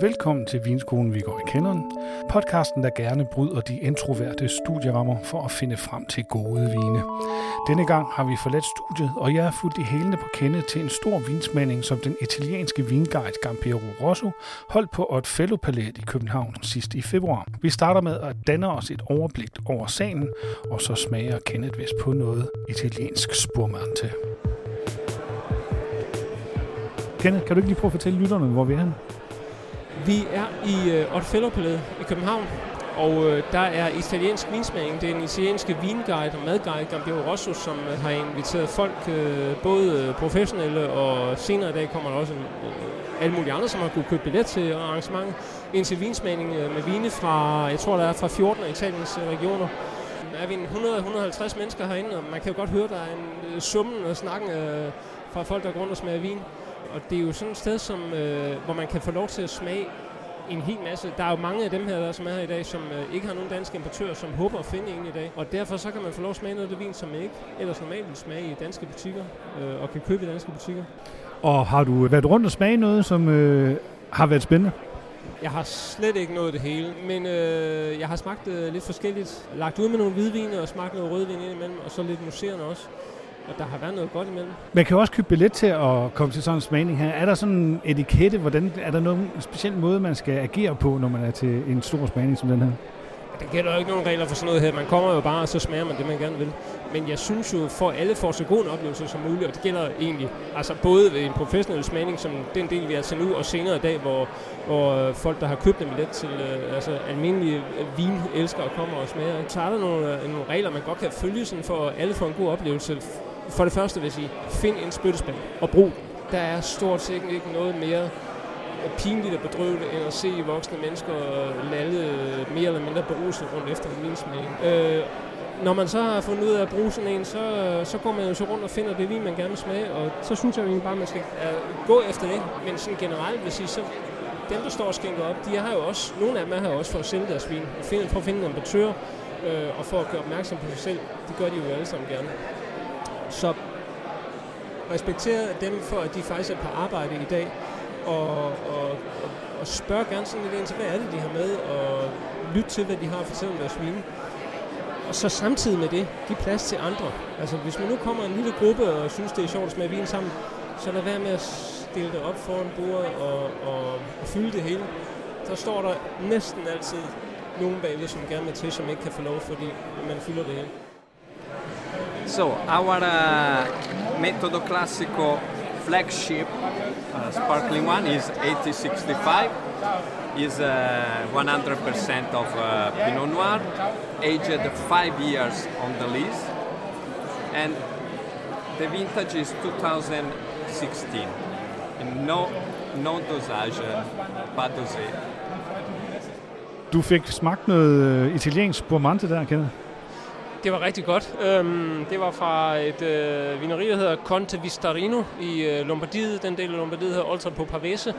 Velkommen til Vinskolen, vi går i kenderen. Podcasten, der gerne bryder de introverte studierammer for at finde frem til gode vine. Denne gang har vi forladt studiet, og jeg er fuldt i hælene på kende til en stor vinsmagning, som den italienske vinguide Gampiero Rosso holdt på Oddfellow Palæet i København sidst i februar. Vi starter med at danne os et overblik over sagen, og så smager Kenneth vist på noget italiensk spurmante. Kenneth, kan du ikke lige prøve at fortælle lytterne, hvor vi er henne? Vi er i øh, Oddfellow Palæet i København, og øh, der er italiensk vinsmagning. Det er en italienske vinguide og madguide, Gambiero Rosso, som øh, har inviteret folk, øh, både øh, professionelle og senere i dag kommer der også uh, alle mulige andre, som har kunne købe billet til arrangementet. ind til vinsmagning øh, med vine fra, jeg tror der er fra 14 af Italiens øh, regioner. Er vi 100-150 mennesker herinde, og man kan jo godt høre, der er en øh, summen og snakken øh, fra folk, der går rundt og smager vin og det er jo sådan et sted, som, øh, hvor man kan få lov til at smage en hel masse. Der er jo mange af dem her, der, som er her i dag, som øh, ikke har nogen danske importører, som håber at finde en i dag. Og derfor så kan man få lov at smage noget af det vin, som man ikke ellers normalt vil smage i danske butikker, øh, og kan købe i danske butikker. Og har du været rundt og smage noget, som øh, har været spændende? Jeg har slet ikke nået det hele, men øh, jeg har smagt øh, lidt forskelligt. Lagt ud med nogle hvidvine og smagt noget rødvin indimellem, og så lidt museerne også og der har været noget godt imellem. Man kan jo også købe billet til at komme til sådan en smagning her. Er der sådan en etikette? Hvordan, er der nogen speciel måde, man skal agere på, når man er til en stor smagning som den her? Der gælder jo ikke nogen regler for sådan noget her. Man kommer jo bare, og så smager man det, man gerne vil. Men jeg synes jo, for alle får så god en oplevelse som muligt, og det gælder egentlig altså både ved en professionel smagning, som den del, vi er til nu, og senere i dag, hvor, hvor folk, der har købt en billet til uh, altså almindelige vin, elsker at komme og smage. Så er der nogle, nogle regler, man godt kan følge, sådan for at alle får en god oplevelse for det første vil jeg sige, find en spyttespand og brug. Der er stort set ikke noget mere pinligt og bedrøveligt, end at se voksne mennesker lalle mere eller mindre beruset rundt efter en smag. Øh, når man så har fundet ud af at bruge sådan en, så, så går man jo så rundt og finder det vin, man gerne vil smage, og så synes jeg jo bare, at man skal uh, gå efter det. Men sådan generelt vil sige, så dem, der står og skænker op, de har jo også, nogle af dem har jo også for at sælge deres vin, for at finde en importør, øh, og for at gøre opmærksom på sig selv. Det gør de jo alle sammen gerne. Så respekter dem for, at de faktisk er på arbejde i dag, og, og, og, og spørg gerne sådan lidt ind til, hvad er det, de har med, og lyt til, hvad de har at fortælle deres vine. Og så samtidig med det, give plads til andre. Altså, hvis man nu kommer en lille gruppe og synes, det er sjovt at smage vin sammen, så lad være med at stille det op foran bordet og, og, og fylde det hele. Så står der næsten altid nogen bagved, som gerne vil til, som ikke kan få lov, fordi man fylder det hele. So our uh, Metodo Classico flagship uh, sparkling one is 8065. Is uh, 100% of uh, Pinot Noir, aged five years on the lease, and the vintage is 2016. No, no dosage, pas dosé. Du fik smagt noget øh, italiensk spumante der, Kenneth? Det var rigtig godt. Øhm, det var fra et øh, vineri, der hedder Conte Vistarino i øh, Lombardiet. Den del af Lombardiet hedder Oltre på Pavese.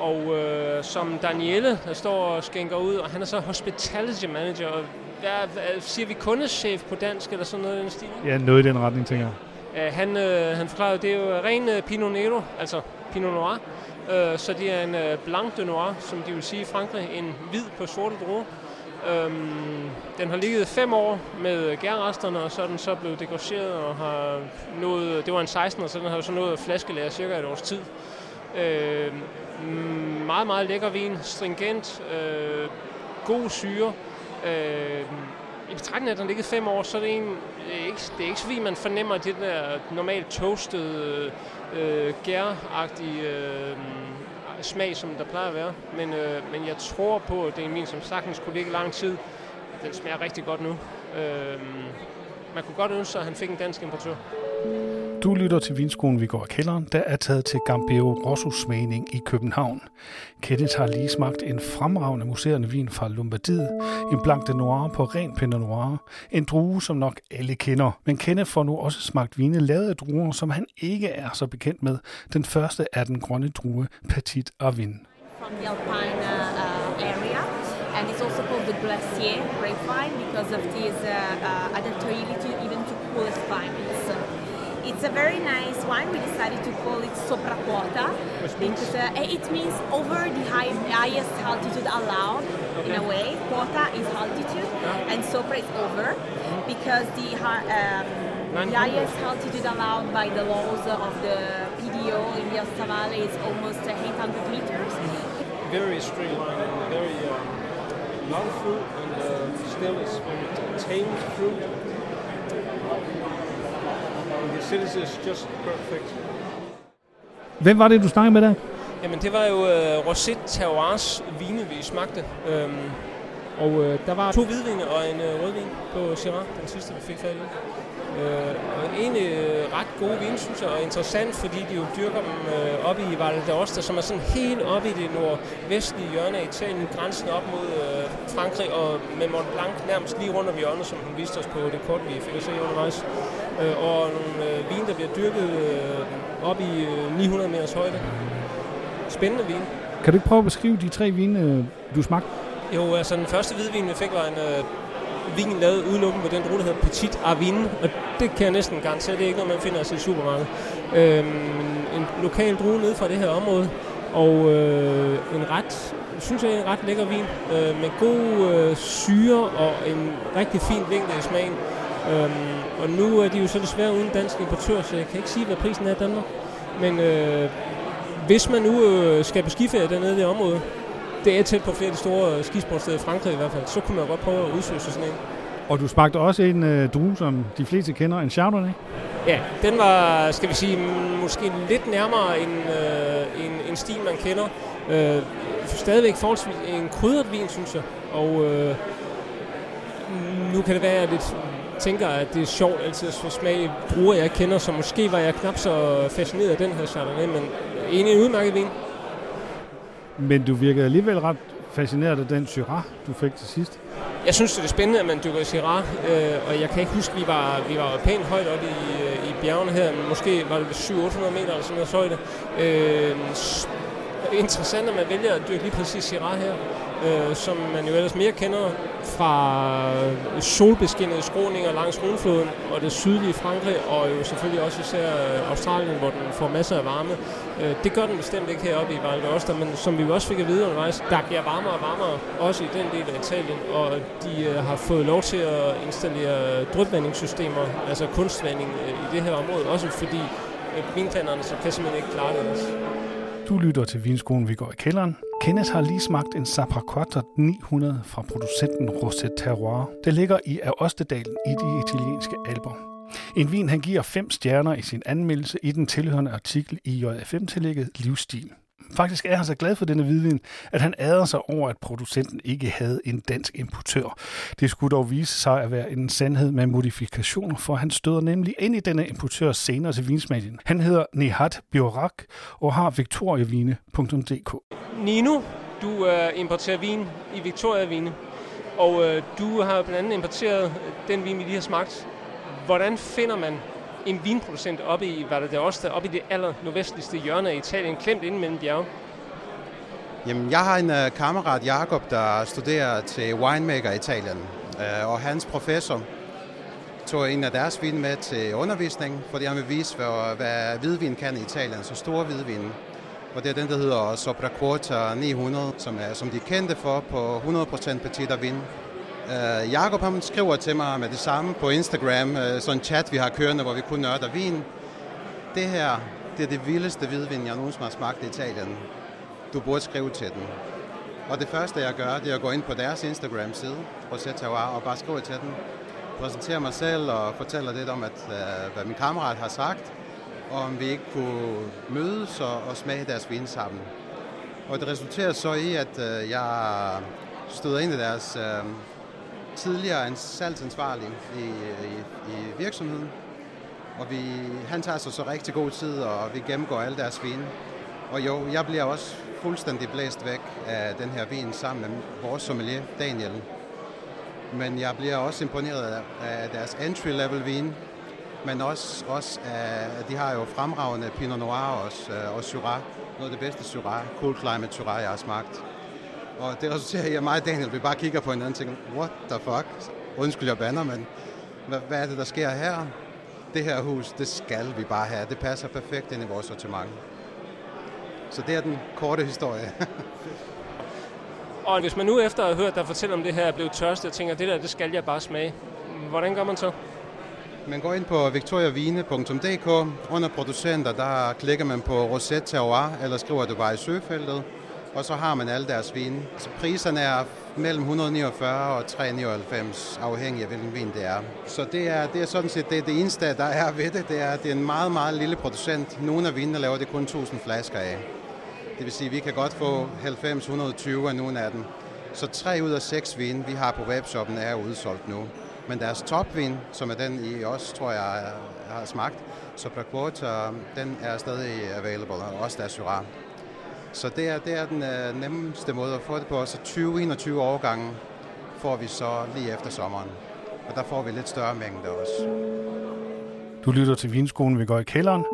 Og øh, som Daniele, der står og skænker ud, og han er så hospitality manager. Og hvad, siger vi kundeschef på dansk, eller sådan noget i den stil? Ja, noget i den retning, tænker jeg. Øh, han, øh, han forklarede, det er jo ren øh, Pinot Nero, altså Pinot Noir. Øh, så det er en øh, Blanc de Noir, som de vil sige i Frankrig, en hvid på sorte druer. Øhm, den har ligget fem år med gærresterne, og så er den så blevet degorgeret og har nået, det var en 16, og så den har så nået flaskelære cirka et års tid. Øhm, meget, meget lækker vin, stringent, øh, god syre. Øh, I betragtning af, at den har ligget fem år, så er det, en, ikke, det er ikke så fordi, man fornemmer det der normalt toasted, øh, gæragtige øh, smag, som der plejer at være. Men, øh, men jeg tror på, at det er en vin, som sagtens kunne ligge lang tid. Den smager rigtig godt nu. Øh, man kunne godt ønske sig, at han fik en dansk importør. Du lytter til Vinskolen, vi går i kælderen, der er taget til Gambero Rosso smagning i København. Kenneth har lige smagt en fremragende museerne vin fra Lombardiet, en Blanc de Noir på ren Pinot Noir, en drue, som nok alle kender. Men Kenneth får nu også smagt vine lavet af druer, som han ikke er så bekendt med. Den første er den grønne drue Petit Arvin. From the Alpine uh, area, and it's also called the Glacier grapevine because of this uh, uh, adaptability even to coolest climates. Uh, It's a very nice wine. We decided to call it Sopra Quota because uh, it means over the high, highest altitude allowed in a way. Quota is altitude and Sopra is over because the, um, the highest altitude allowed by the laws of the PDO in the Aosta Valley is almost uh, 800 meters. Very straight line and very lot of fruit and uh, still it's very tame fruit. And the acidity is just perfect. Hvem var det, du snakkede med der? Jamen det var jo uh, Rosé Terroirs vine, vi smagte. Øhm, og øh, der var to hvidvine og en øh, rødvin på Syrah, den sidste vi fik fat i. Øh, og egentlig øh, ret gode vine, synes jeg, og interessant, fordi de jo dyrker dem øh, oppe i Valle d'Aosta, som er sådan helt oppe i det nordvestlige hjørne af Italien, grænsen op mod øh, Frankrig, og med Mont Blanc nærmest lige rundt om hjørnet, som hun viste os på det kort, vi fik at se undervejs. Øh, og nogle øh, vine, der bliver dyrket øh, op i øh, 900 meters højde. Spændende vin. Kan du ikke prøve at beskrive de tre vine, øh, du smagte? Jo, altså den første hvidvin, vi fik, var en øh, vin lavet udelukkende på den druge, der hedder Petit Arvin, og det kan jeg næsten garantere, det er ikke noget, man finder altså i supermarkedet. Øhm, en lokal drue nede fra det her område, og øh, en ret, synes jeg, en ret lækker vin, øh, med god øh, syre og en rigtig fin længde i smagen. Øhm, og nu er de jo så desværre uden dansk importør, så jeg kan ikke sige, hvad prisen er i Danmark. Men øh, hvis man nu øh, skal på skiferie dernede i det område, det er tæt på flere af de store øh, skisportsteder i Frankrig i hvert fald, så kunne man godt prøve at udsøge sig sådan en. Og du smagte også en øh, drue, som de fleste kender, en Chardonnay. Ja, den var, skal vi sige, måske lidt nærmere en, øh, en, en stil, man kender. Øh, stadigvæk forholdsvis en krydret vin, synes jeg. Og øh, nu kan det være, at jeg lidt tænker, at det er sjovt altid at få smag i druer, jeg kender, så måske var jeg knap så fascineret af den her Chardonnay, men egentlig en udmærket vin. Men du virkede alligevel ret fascineret af den Syrah, du fik til sidst. Jeg synes, det er spændende, at man dykker Syrah, øh, og jeg kan ikke huske, vi var, vi var pænt højt oppe i, øh, i bjergene her, men måske var det 700-800 meter eller sådan noget højde. Øh, interessant, at man vælger at dyrke lige præcis Syrah her, øh, som man jo ellers mere kender fra solbeskinnede skråninger langs Rhonefloden og det sydlige Frankrig, og jo selvfølgelig også især øh, Australien, hvor den får masser af varme. Øh, det gør den bestemt ikke heroppe i Val d'Aosta, men som vi jo også fik at vide undervejs, der bliver varmere og varmere, også i den del af Italien, og de øh, har fået lov til at installere drypvandingssystemer, altså kunstvanding øh, i det her område, også fordi øh, så kan simpelthen ikke klare det ellers. Du lytter til Vinskolen, vi går i kælderen. Kenneth har lige smagt en Sapracotta 900 fra producenten Rosette Terroir. Det ligger i Aostedalen i de italienske alber. En vin, han giver fem stjerner i sin anmeldelse i den tilhørende artikel i JFM-tillægget Livsstil. Faktisk er han så glad for denne hvidvin, at han æder sig over, at producenten ikke havde en dansk importør. Det skulle dog vise sig at være en sandhed med modifikationer, for han støder nemlig ind i denne importør senere til vinsmedien. Han hedder Nehat Biorak og har victoriavine.dk. Nino, du øh, importerer vin i Victoria Vine, og øh, du har blandt andet importeret den vin, vi lige har smagt. Hvordan finder man en vinproducent oppe i, Valle det også oppe i det aller nordvestligste hjørne af Italien, klemt ind mellem bjerge? Jamen, jeg har en uh, kammerat, Jakob, der studerer til winemaker i Italien. Uh, og hans professor tog en af deres vin med til undervisning, fordi han vil vise, hvad, hvad hvidvin kan i Italien, så store hvidvin. Og det er den, der hedder Sopra Quarta 900, som, er, som de er kendte for på 100% petit vin. Uh, Jakob han skriver til mig med det samme på Instagram, uh, sådan en chat, vi har kørende, hvor vi kun nørder vin. Det her, det er det vildeste hvidvin, jeg nogensinde har smagt i Italien. Du burde skrive til den. Og det første, jeg gør, det er at gå ind på deres Instagram-side, Rosette Terroir, og bare skrive til den. Præsentere mig selv og fortæller lidt om, at, uh, hvad min kammerat har sagt, og om vi ikke kunne mødes og, og smage deres vin sammen. Og det resulterer så i, at uh, jeg støder ind i deres uh, tidligere en salgsansvarlig i, i, i virksomheden. Og vi, han tager sig så rigtig god tid, og vi gennemgår alle deres vin. Og jo, jeg bliver også fuldstændig blæst væk af den her vin sammen med vores sommelier, Daniel. Men jeg bliver også imponeret af deres entry-level vin, men også, også af, de har jo fremragende Pinot Noir også, øh, og Syrah. Noget af det bedste Syrah, Cool Climate Syrah, jeg har smagt. Og det resulterer i, at mig og Daniel vi bare kigger på hinanden og tænker, what the fuck? Undskyld, jeg bander, men hvad, hvad er det, der sker her? det her hus, det skal vi bare have. Det passer perfekt ind i vores sortiment. Så det er den korte historie. og hvis man nu efter at have hørt dig fortælle om det her er blevet tørstig og tænker, det der, det skal jeg bare smage. Hvordan gør man så? Man går ind på victoriavine.dk. Under producenter, der klikker man på Rosette Terroir, eller skriver du bare i søgefeltet. Og så har man alle deres vine. Så altså, priserne er mellem 149 og 399, afhængig af hvilken vin det er. Så det er, det er sådan set det, det eneste, der er ved det. Det er, det er en meget, meget lille producent. Nogle af vinene laver det kun 1000 flasker af. Det vil sige, at vi kan godt få 90-120 af nogle af dem. Så tre ud af seks vine, vi har på webshoppen, er udsolgt nu. Men deres topvin, som er den, I også tror jeg har smagt, så Blackwater, øh, den er stadig available, og også deres Syrah. Så det er, det er den øh, nemmeste måde at få det på. Så 20-21 årgange får vi så lige efter sommeren. Og der får vi lidt større mængder også. Du lytter til Vinskolen, vi går i kælderen.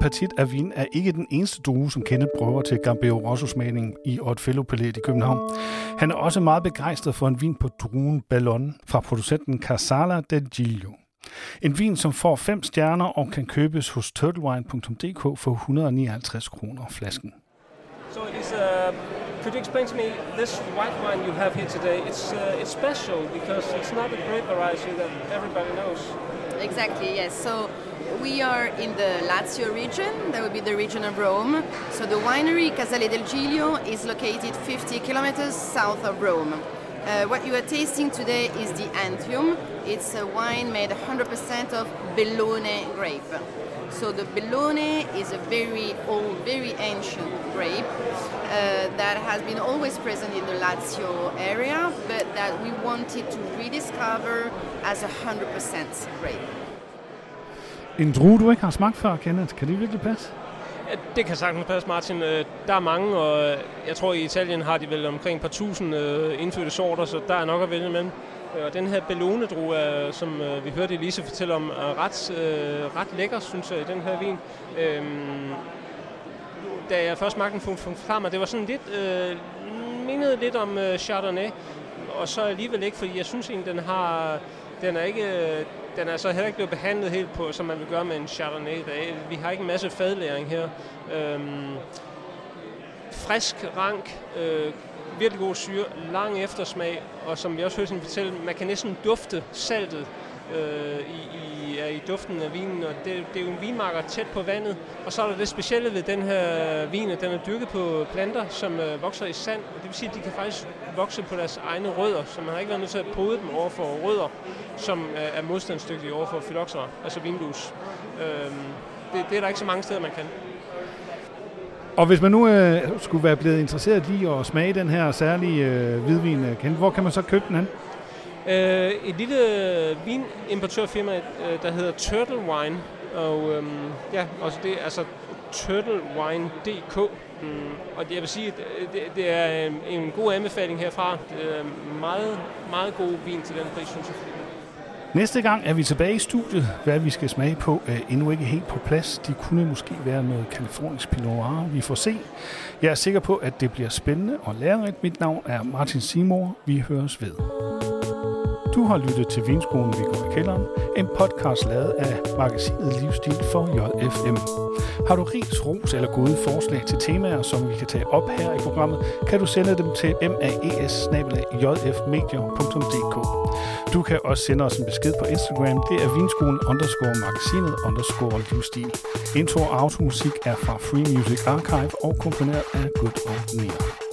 Petit af vin er ikke den eneste due, som Kenneth prøver til Gambeo Rosso-smagning i Otfello Palet i København. Han er også meget begejstret for en vin på druen Ballon fra producenten Casala del Giglio. En vin, som får fem stjerner og kan købes hos turtlewine.dk for 159 kroner flasken. So it is, uh, could you explain to me this white wine you have here today? It's uh, it's special because it's not a grape variety that everybody knows. Exactly. Yes. So we are in the Lazio region. That would be the region of Rome. So the winery Casale del Giglio is located 50 kilometers south of Rome. Uh, what you are tasting today is the Anthium. It's a wine made 100% of Bellone grape. So the Bellone is a very old, very ancient grape uh, that has been always present in the Lazio area, but that we wanted to rediscover as a 100% grape. En drue, du ikke har smagt før, Kenneth. Kan det virkelig passe? Ja, det kan sagtens passe, Martin. Øh, der er mange, og jeg tror i Italien har de vel omkring et par tusind øh, indfødte sorter, så der er nok at vælge imellem. Øh, og den her bellone drue, øh, som øh, vi hørte Elise fortælle om, er ret, øh, ret lækker, synes jeg, i den her vin. Øhm, da jeg først smagte den, frem, og det var sådan lidt, øh, mindede lidt om øh, Chardonnay, og så alligevel ikke, fordi jeg synes egentlig, den har, den er ikke, den er så heller ikke blevet behandlet helt på, som man vil gøre med en Chardonnay. Vi har ikke en masse fadlæring her. Øhm, frisk, rank, øh, virkelig god syre, lang eftersmag, og som vi også hørte hende fortælle, man kan næsten dufte saltet øh, i, i, i duften af vinen, og det, det er jo en vinmarker tæt på vandet. Og så er der det specielle ved den her vin, at den er dyrket på planter, som øh, vokser i sand, og det vil sige, at de kan faktisk vokse på deres egne rødder, så man har ikke været nødt til at pode dem over for rødder, som øh, er modstandsdygtige over for phylloxera, altså vinlus. Øh, det, det er der ikke så mange steder, man kan. Og hvis man nu øh, skulle være blevet interesseret i at smage den her særlige øh, hvidvin, øh, kendt, hvor kan man så købe den hen? Øh, et lille vinimportørfirma, øh, der hedder Turtle Wine, og øhm, ja, også det altså turtlewine.dk. Mm, og jeg vil sige, at det, det er en, en god anbefaling herfra. Det er meget, meget god vin til den pris, synes jeg. Næste gang er vi tilbage i studiet. Hvad vi skal smage på er endnu ikke helt på plads. De kunne måske være noget kalifornisk Pinot Noir. Vi får se. Jeg er sikker på, at det bliver spændende og lærerigt. Mit navn er Martin Simor. Vi høres ved. Du har lyttet til Vinskolen, vi går i kælderen, en podcast lavet af magasinet Livsstil for JFM. Har du ris, ros eller gode forslag til temaer, som vi kan tage op her i programmet, kan du sende dem til maes Du kan også sende os en besked på Instagram. Det er vinskolen underscore magasinet underscore livsstil. Intro og automusik er fra Free Music Archive og komponeret af Good Old Near.